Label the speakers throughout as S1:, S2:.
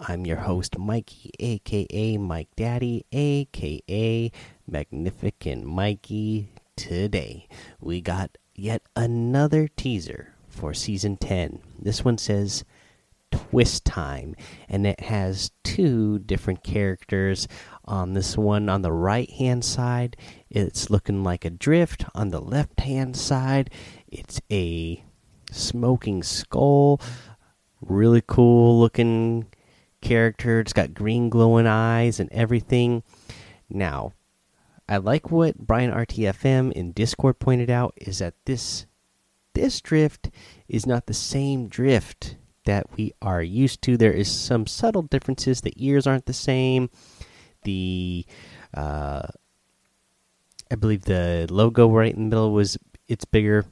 S1: I'm your host, Mikey, aka Mike Daddy, aka Magnificent Mikey. Today, we got yet another teaser for Season 10. This one says Twist Time, and it has two different characters. On this one, on the right hand side, it's looking like a drift. On the left hand side, it's a smoking skull. Really cool looking character. It's got green glowing eyes and everything. Now, I like what Brian RTFM in Discord pointed out is that this this drift is not the same drift that we are used to. There is some subtle differences. The ears aren't the same. The uh, I believe the logo right in the middle was it's bigger.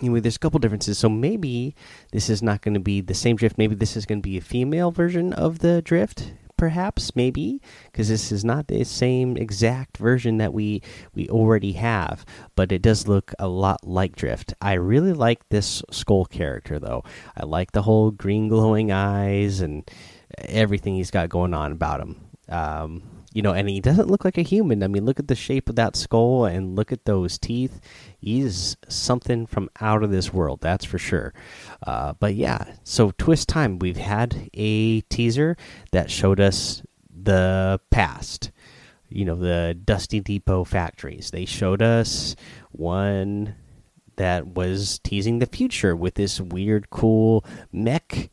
S1: Anyway, there's a couple differences. So maybe this is not going to be the same drift. Maybe this is going to be a female version of the drift perhaps maybe because this is not the same exact version that we we already have but it does look a lot like drift i really like this skull character though i like the whole green glowing eyes and everything he's got going on about him um, you know, and he doesn't look like a human. I mean, look at the shape of that skull and look at those teeth. He's something from out of this world, that's for sure. Uh, but yeah, so twist time. We've had a teaser that showed us the past. You know, the Dusty Depot factories. They showed us one that was teasing the future with this weird, cool mech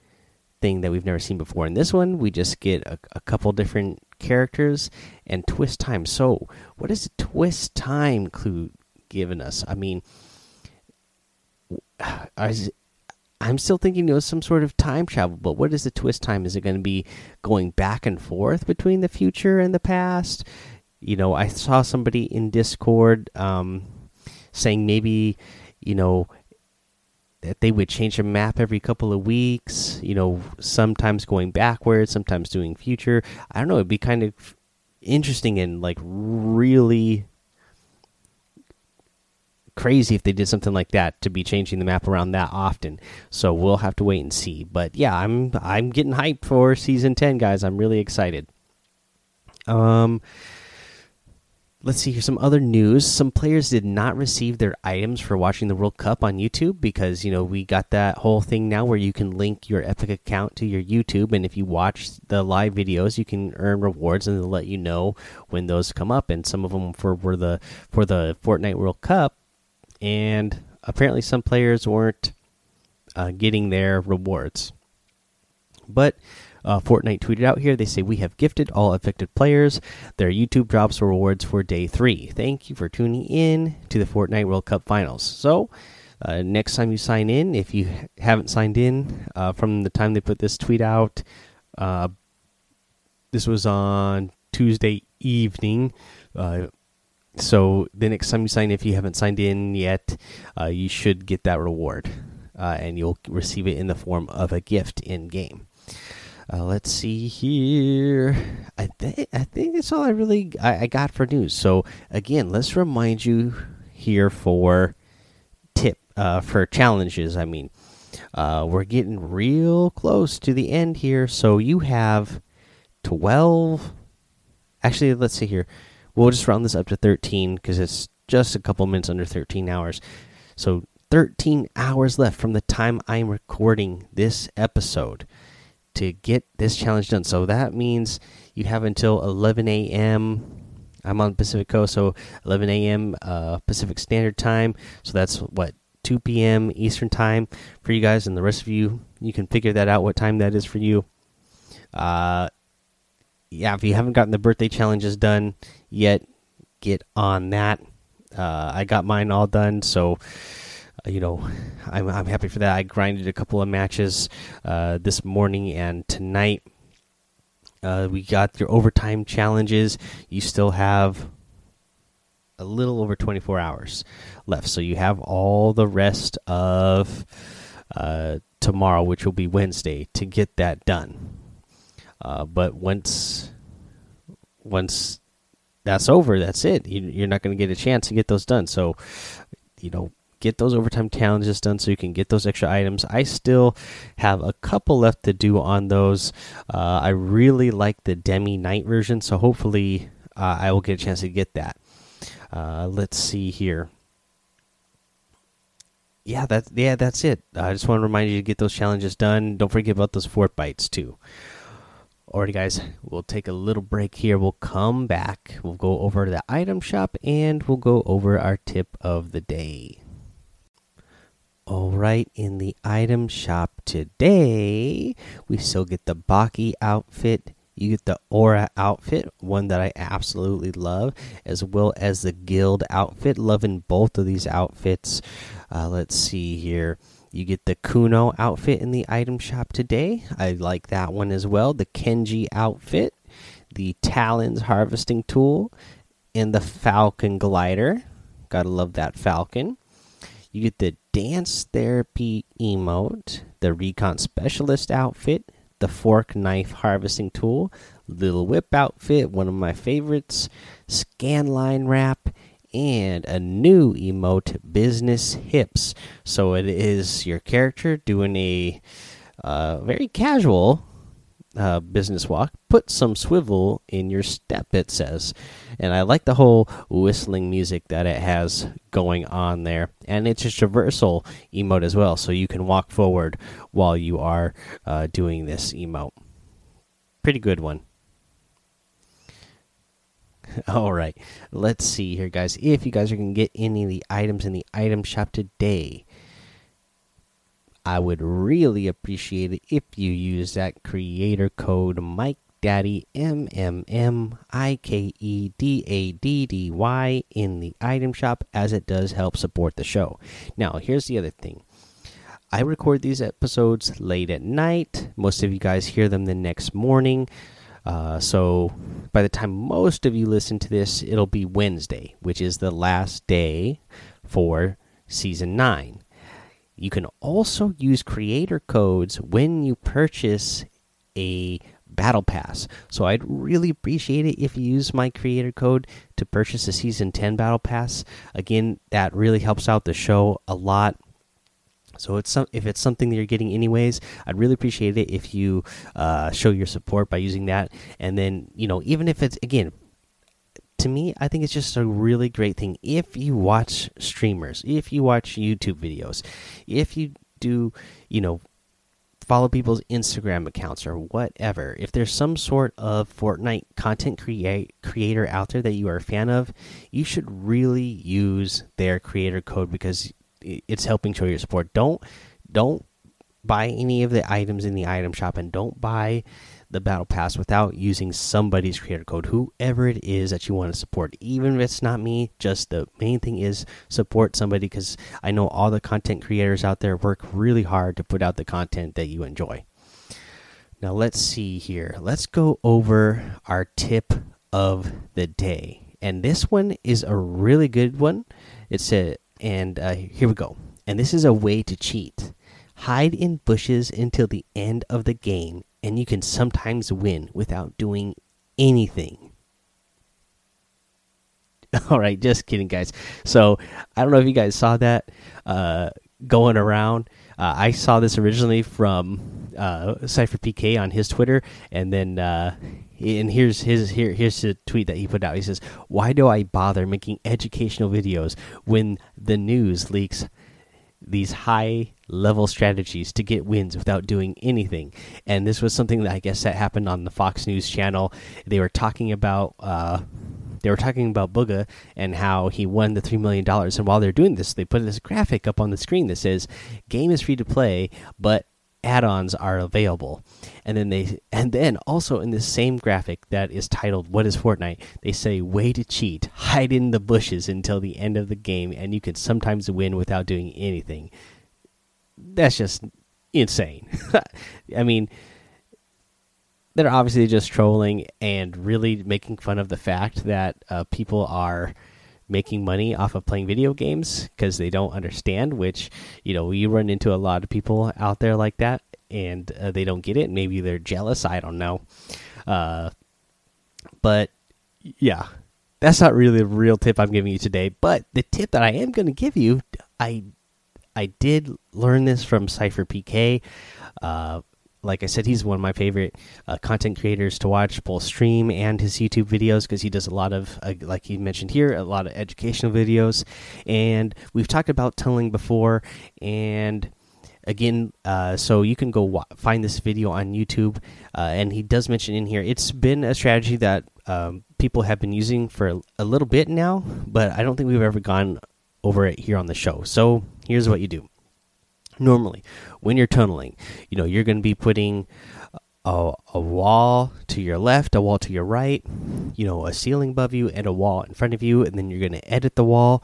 S1: thing that we've never seen before. In this one, we just get a, a couple different characters and twist time. So, what is the twist time clue given us? I mean, I'm still thinking it was some sort of time travel, but what is the twist time? Is it going to be going back and forth between the future and the past? You know, I saw somebody in Discord um, saying maybe, you know, that they would change a map every couple of weeks. You know, sometimes going backwards, sometimes doing future. I don't know. It'd be kind of interesting and like really crazy if they did something like that to be changing the map around that often. So we'll have to wait and see. But yeah, I'm I'm getting hyped for season 10 guys. I'm really excited. Um Let's see here some other news. Some players did not receive their items for watching the World Cup on YouTube because, you know, we got that whole thing now where you can link your Epic account to your YouTube. And if you watch the live videos, you can earn rewards and they'll let you know when those come up. And some of them for were the for the Fortnite World Cup. And apparently some players weren't uh, getting their rewards. But uh, Fortnite tweeted out here. They say we have gifted all affected players their YouTube drops rewards for day three. Thank you for tuning in to the Fortnite World Cup Finals. So. Uh, next time you sign in, if you haven't signed in uh, from the time they put this tweet out, uh, this was on Tuesday evening. Uh, so the next time you sign, if you haven't signed in yet, uh, you should get that reward, uh, and you'll receive it in the form of a gift in game. Uh, let's see here. I think I think that's all I really I, I, got for news. So again, let's remind you here for tip uh, for challenges. I mean, uh, we're getting real close to the end here. So you have twelve. Actually, let's see here. We'll just round this up to thirteen because it's just a couple minutes under thirteen hours. So 13 hours left from the time I'm recording this episode to get this challenge done. So that means you have until 11 a.m. I'm on Pacific Coast, so 11 a.m. Uh, Pacific Standard Time. So that's what 2 p.m. Eastern Time for you guys, and the rest of you, you can figure that out what time that is for you. Uh, yeah, if you haven't gotten the birthday challenges done yet, get on that. Uh, I got mine all done, so you know, I'm I'm happy for that. I grinded a couple of matches uh, this morning and tonight, Uh, we got your overtime challenges. You still have a little over 24 hours left. So you have all the rest of uh, tomorrow, which will be Wednesday, to get that done. Uh, but once once that's over, that's it. You, are not going to get a chance to get those done. So, you know, get those overtime challenges done so you can get those extra items. I still have a couple left to do on those. Uh, I really like the Demi Night version, so hopefully uh, I will get a chance to get that. Uh, let's see here. Yeah, that's yeah, that's it. I just want to remind you to get those challenges done. Don't forget about those Fortbytes too. Alrighty, guys, we'll take a little break here. We'll come back. We'll go over the item shop and we'll go over our tip of the day. All right, in the item shop today, we still get the Baki outfit you get the Aura outfit, one that I absolutely love, as well as the Guild outfit. Loving both of these outfits. Uh, let's see here. You get the Kuno outfit in the item shop today. I like that one as well. The Kenji outfit, the Talons harvesting tool, and the Falcon glider. Gotta love that Falcon. You get the Dance Therapy emote, the Recon Specialist outfit, the fork knife harvesting tool, little whip outfit, one of my favorites, scanline wrap, and a new emote, business hips. So it is your character doing a uh, very casual uh, business walk, put some swivel in your step, it says. And I like the whole whistling music that it has going on there. And it's a traversal emote as well, so you can walk forward while you are uh, doing this emote. Pretty good one. All right, let's see here, guys. If you guys are going to get any of the items in the item shop today, I would really appreciate it if you use that creator code Mike Daddy M M M I K E D A D D Y in the item shop as it does help support the show. Now, here's the other thing. I record these episodes late at night. Most of you guys hear them the next morning. Uh, so by the time most of you listen to this, it'll be Wednesday, which is the last day for season 9. You can also use creator codes when you purchase a battle pass. So I'd really appreciate it if you use my creator code to purchase a season 10 battle pass. Again, that really helps out the show a lot. So it's some, if it's something that you're getting anyways, I'd really appreciate it if you uh, show your support by using that. And then you know, even if it's again to me, I think it's just a really great thing. If you watch streamers, if you watch YouTube videos, if you do, you know, follow people's Instagram accounts or whatever, if there's some sort of Fortnite content create creator out there that you are a fan of, you should really use their creator code because it's helping show your support. Don't don't buy any of the items in the item shop and don't buy the battle pass without using somebody's creator code whoever it is that you want to support. Even if it's not me just the main thing is support somebody because i know all the content creators out there work really hard to put out the content that you enjoy. Now let's see here. Let's go over our tip of the day. And this one is a really good one. It's a and uh, here we go. And this is a way to cheat. Hide in bushes until the end of the game and you can sometimes win without doing anything. All right, just kidding, guys. So I don't know if you guys saw that uh, going around. Uh, I saw this originally from uh, SypherPK on his Twitter, and then uh, and here's his here here's the tweet that he put out. He says, "Why do I bother making educational videos when the news leaks these high level strategies to get wins without doing anything. And this was something that I guess that happened on the Fox News channel. They were talking about uh, they were talking about Bugha and how he won the three million dollars. And while they're doing this, they put this graphic up on the screen that says, "Game is free to play, but add-ons are available. And then they and then also in this same graphic that is titled what is fortnite? They say way to cheat. Hide in the bushes until the end of the game and you can sometimes win without doing anything. That's just insane. I mean they're obviously just trolling and really making fun of the fact that uh, people are making money off of playing video games because they don't understand. Which you know, you run into a lot of people out there like that, and uh, they don't get it. Maybe they're jealous. I don't know. Uh, but yeah, that's not really the real tip I'm giving you today. But the tip that I am going to give you, I I did learn this from SypherPK. Uh, like I said, he's one of my favorite uh, content creators to watch, both stream and his YouTube videos, because he does a lot of, uh, like he mentioned here, a lot of educational videos. And we've talked about tunneling before, and again, uh, so you can go find this video on YouTube. Uh, and he does mention in here it's been a strategy that um, people have been using for a little bit now, but I don't think we've ever gone over it here on the show. So here's what you do normally when you're tunneling you know you're going to be putting a, a wall to your left a wall to your right you know a ceiling above you and a wall in front of you and then you're going to edit the wall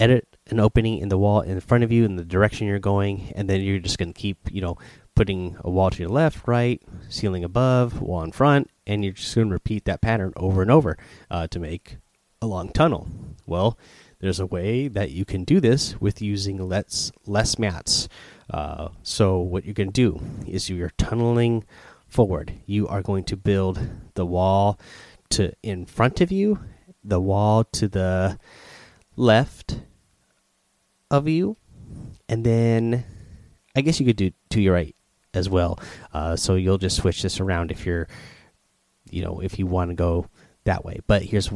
S1: edit an opening in the wall in front of you in the direction you're going and then you're just going to keep you know putting a wall to your left right ceiling above wall in front and you're just going to repeat that pattern over and over uh, to make a long tunnel. Well there's a way that you can do this with using less less mats. Uh, so what you're going to do is you're tunneling forward. You are going to build the wall to in front of you, the wall to the left of you, and then I guess you could do to your right as well. Uh, so you'll just switch this around if you're, you know, if you want to go that way. But here's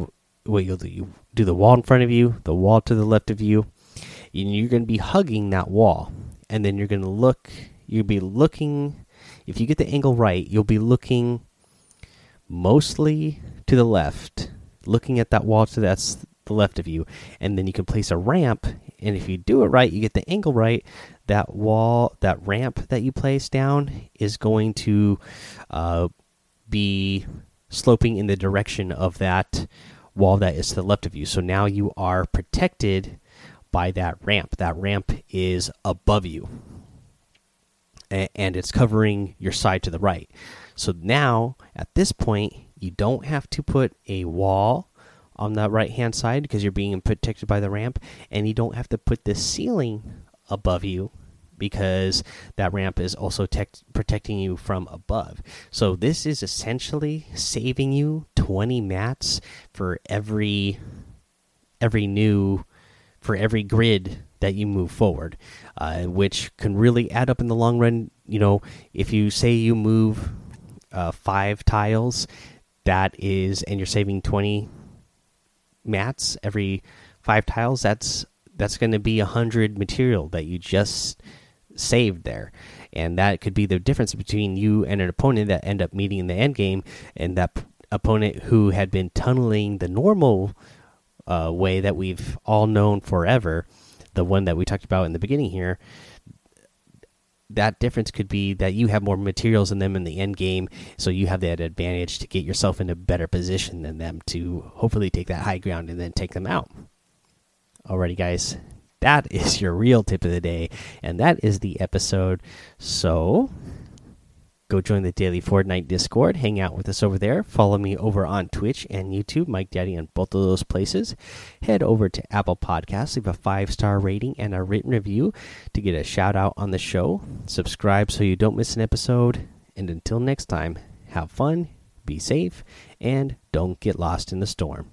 S1: what you'll do you do the wall in front of you the wall to the left of you and you're going to be hugging that wall. And then you're going to look you'll be looking if you get the angle right you'll be looking mostly to the left looking at that wall to that's the left of you. And then you can place a ramp and if you do it right you get the angle right that wall that ramp that you place down is going to uh, be sloping in the direction of that wall that is to the left of you. So now you are protected by that ramp. That ramp is above you, and it's covering your side to the right. So now, at this point, you don't have to put a wall on the right hand side because you're being protected by the ramp, and you don't have to put the ceiling above you because that ramp is also protecting you from above. So this is essentially saving you 20 mats for every every new for every grid that you move forward, uh, which can really add up in the long run. You know, if you say you move uh, five tiles, that is, and you're saving 20 mats every five tiles. That's that's going to be a hundred material that you just saved there and that could be the difference between you and an opponent that end up meeting in the end game and that opponent who had been tunneling the normal uh, way that we've all known forever the one that we talked about in the beginning here that difference could be that you have more materials than them in the end game so you have that advantage to get yourself in a better position than them to hopefully take that high ground and then take them out alrighty guys that is your real tip of the day, and that is the episode. So go join the daily Fortnite Discord, hang out with us over there. Follow me over on Twitch and YouTube, Mike Daddy on both of those places. Head over to Apple Podcasts, leave a five star rating and a written review to get a shout out on the show. Subscribe so you don't miss an episode. And until next time, have fun, be safe, and don't get lost in the storm.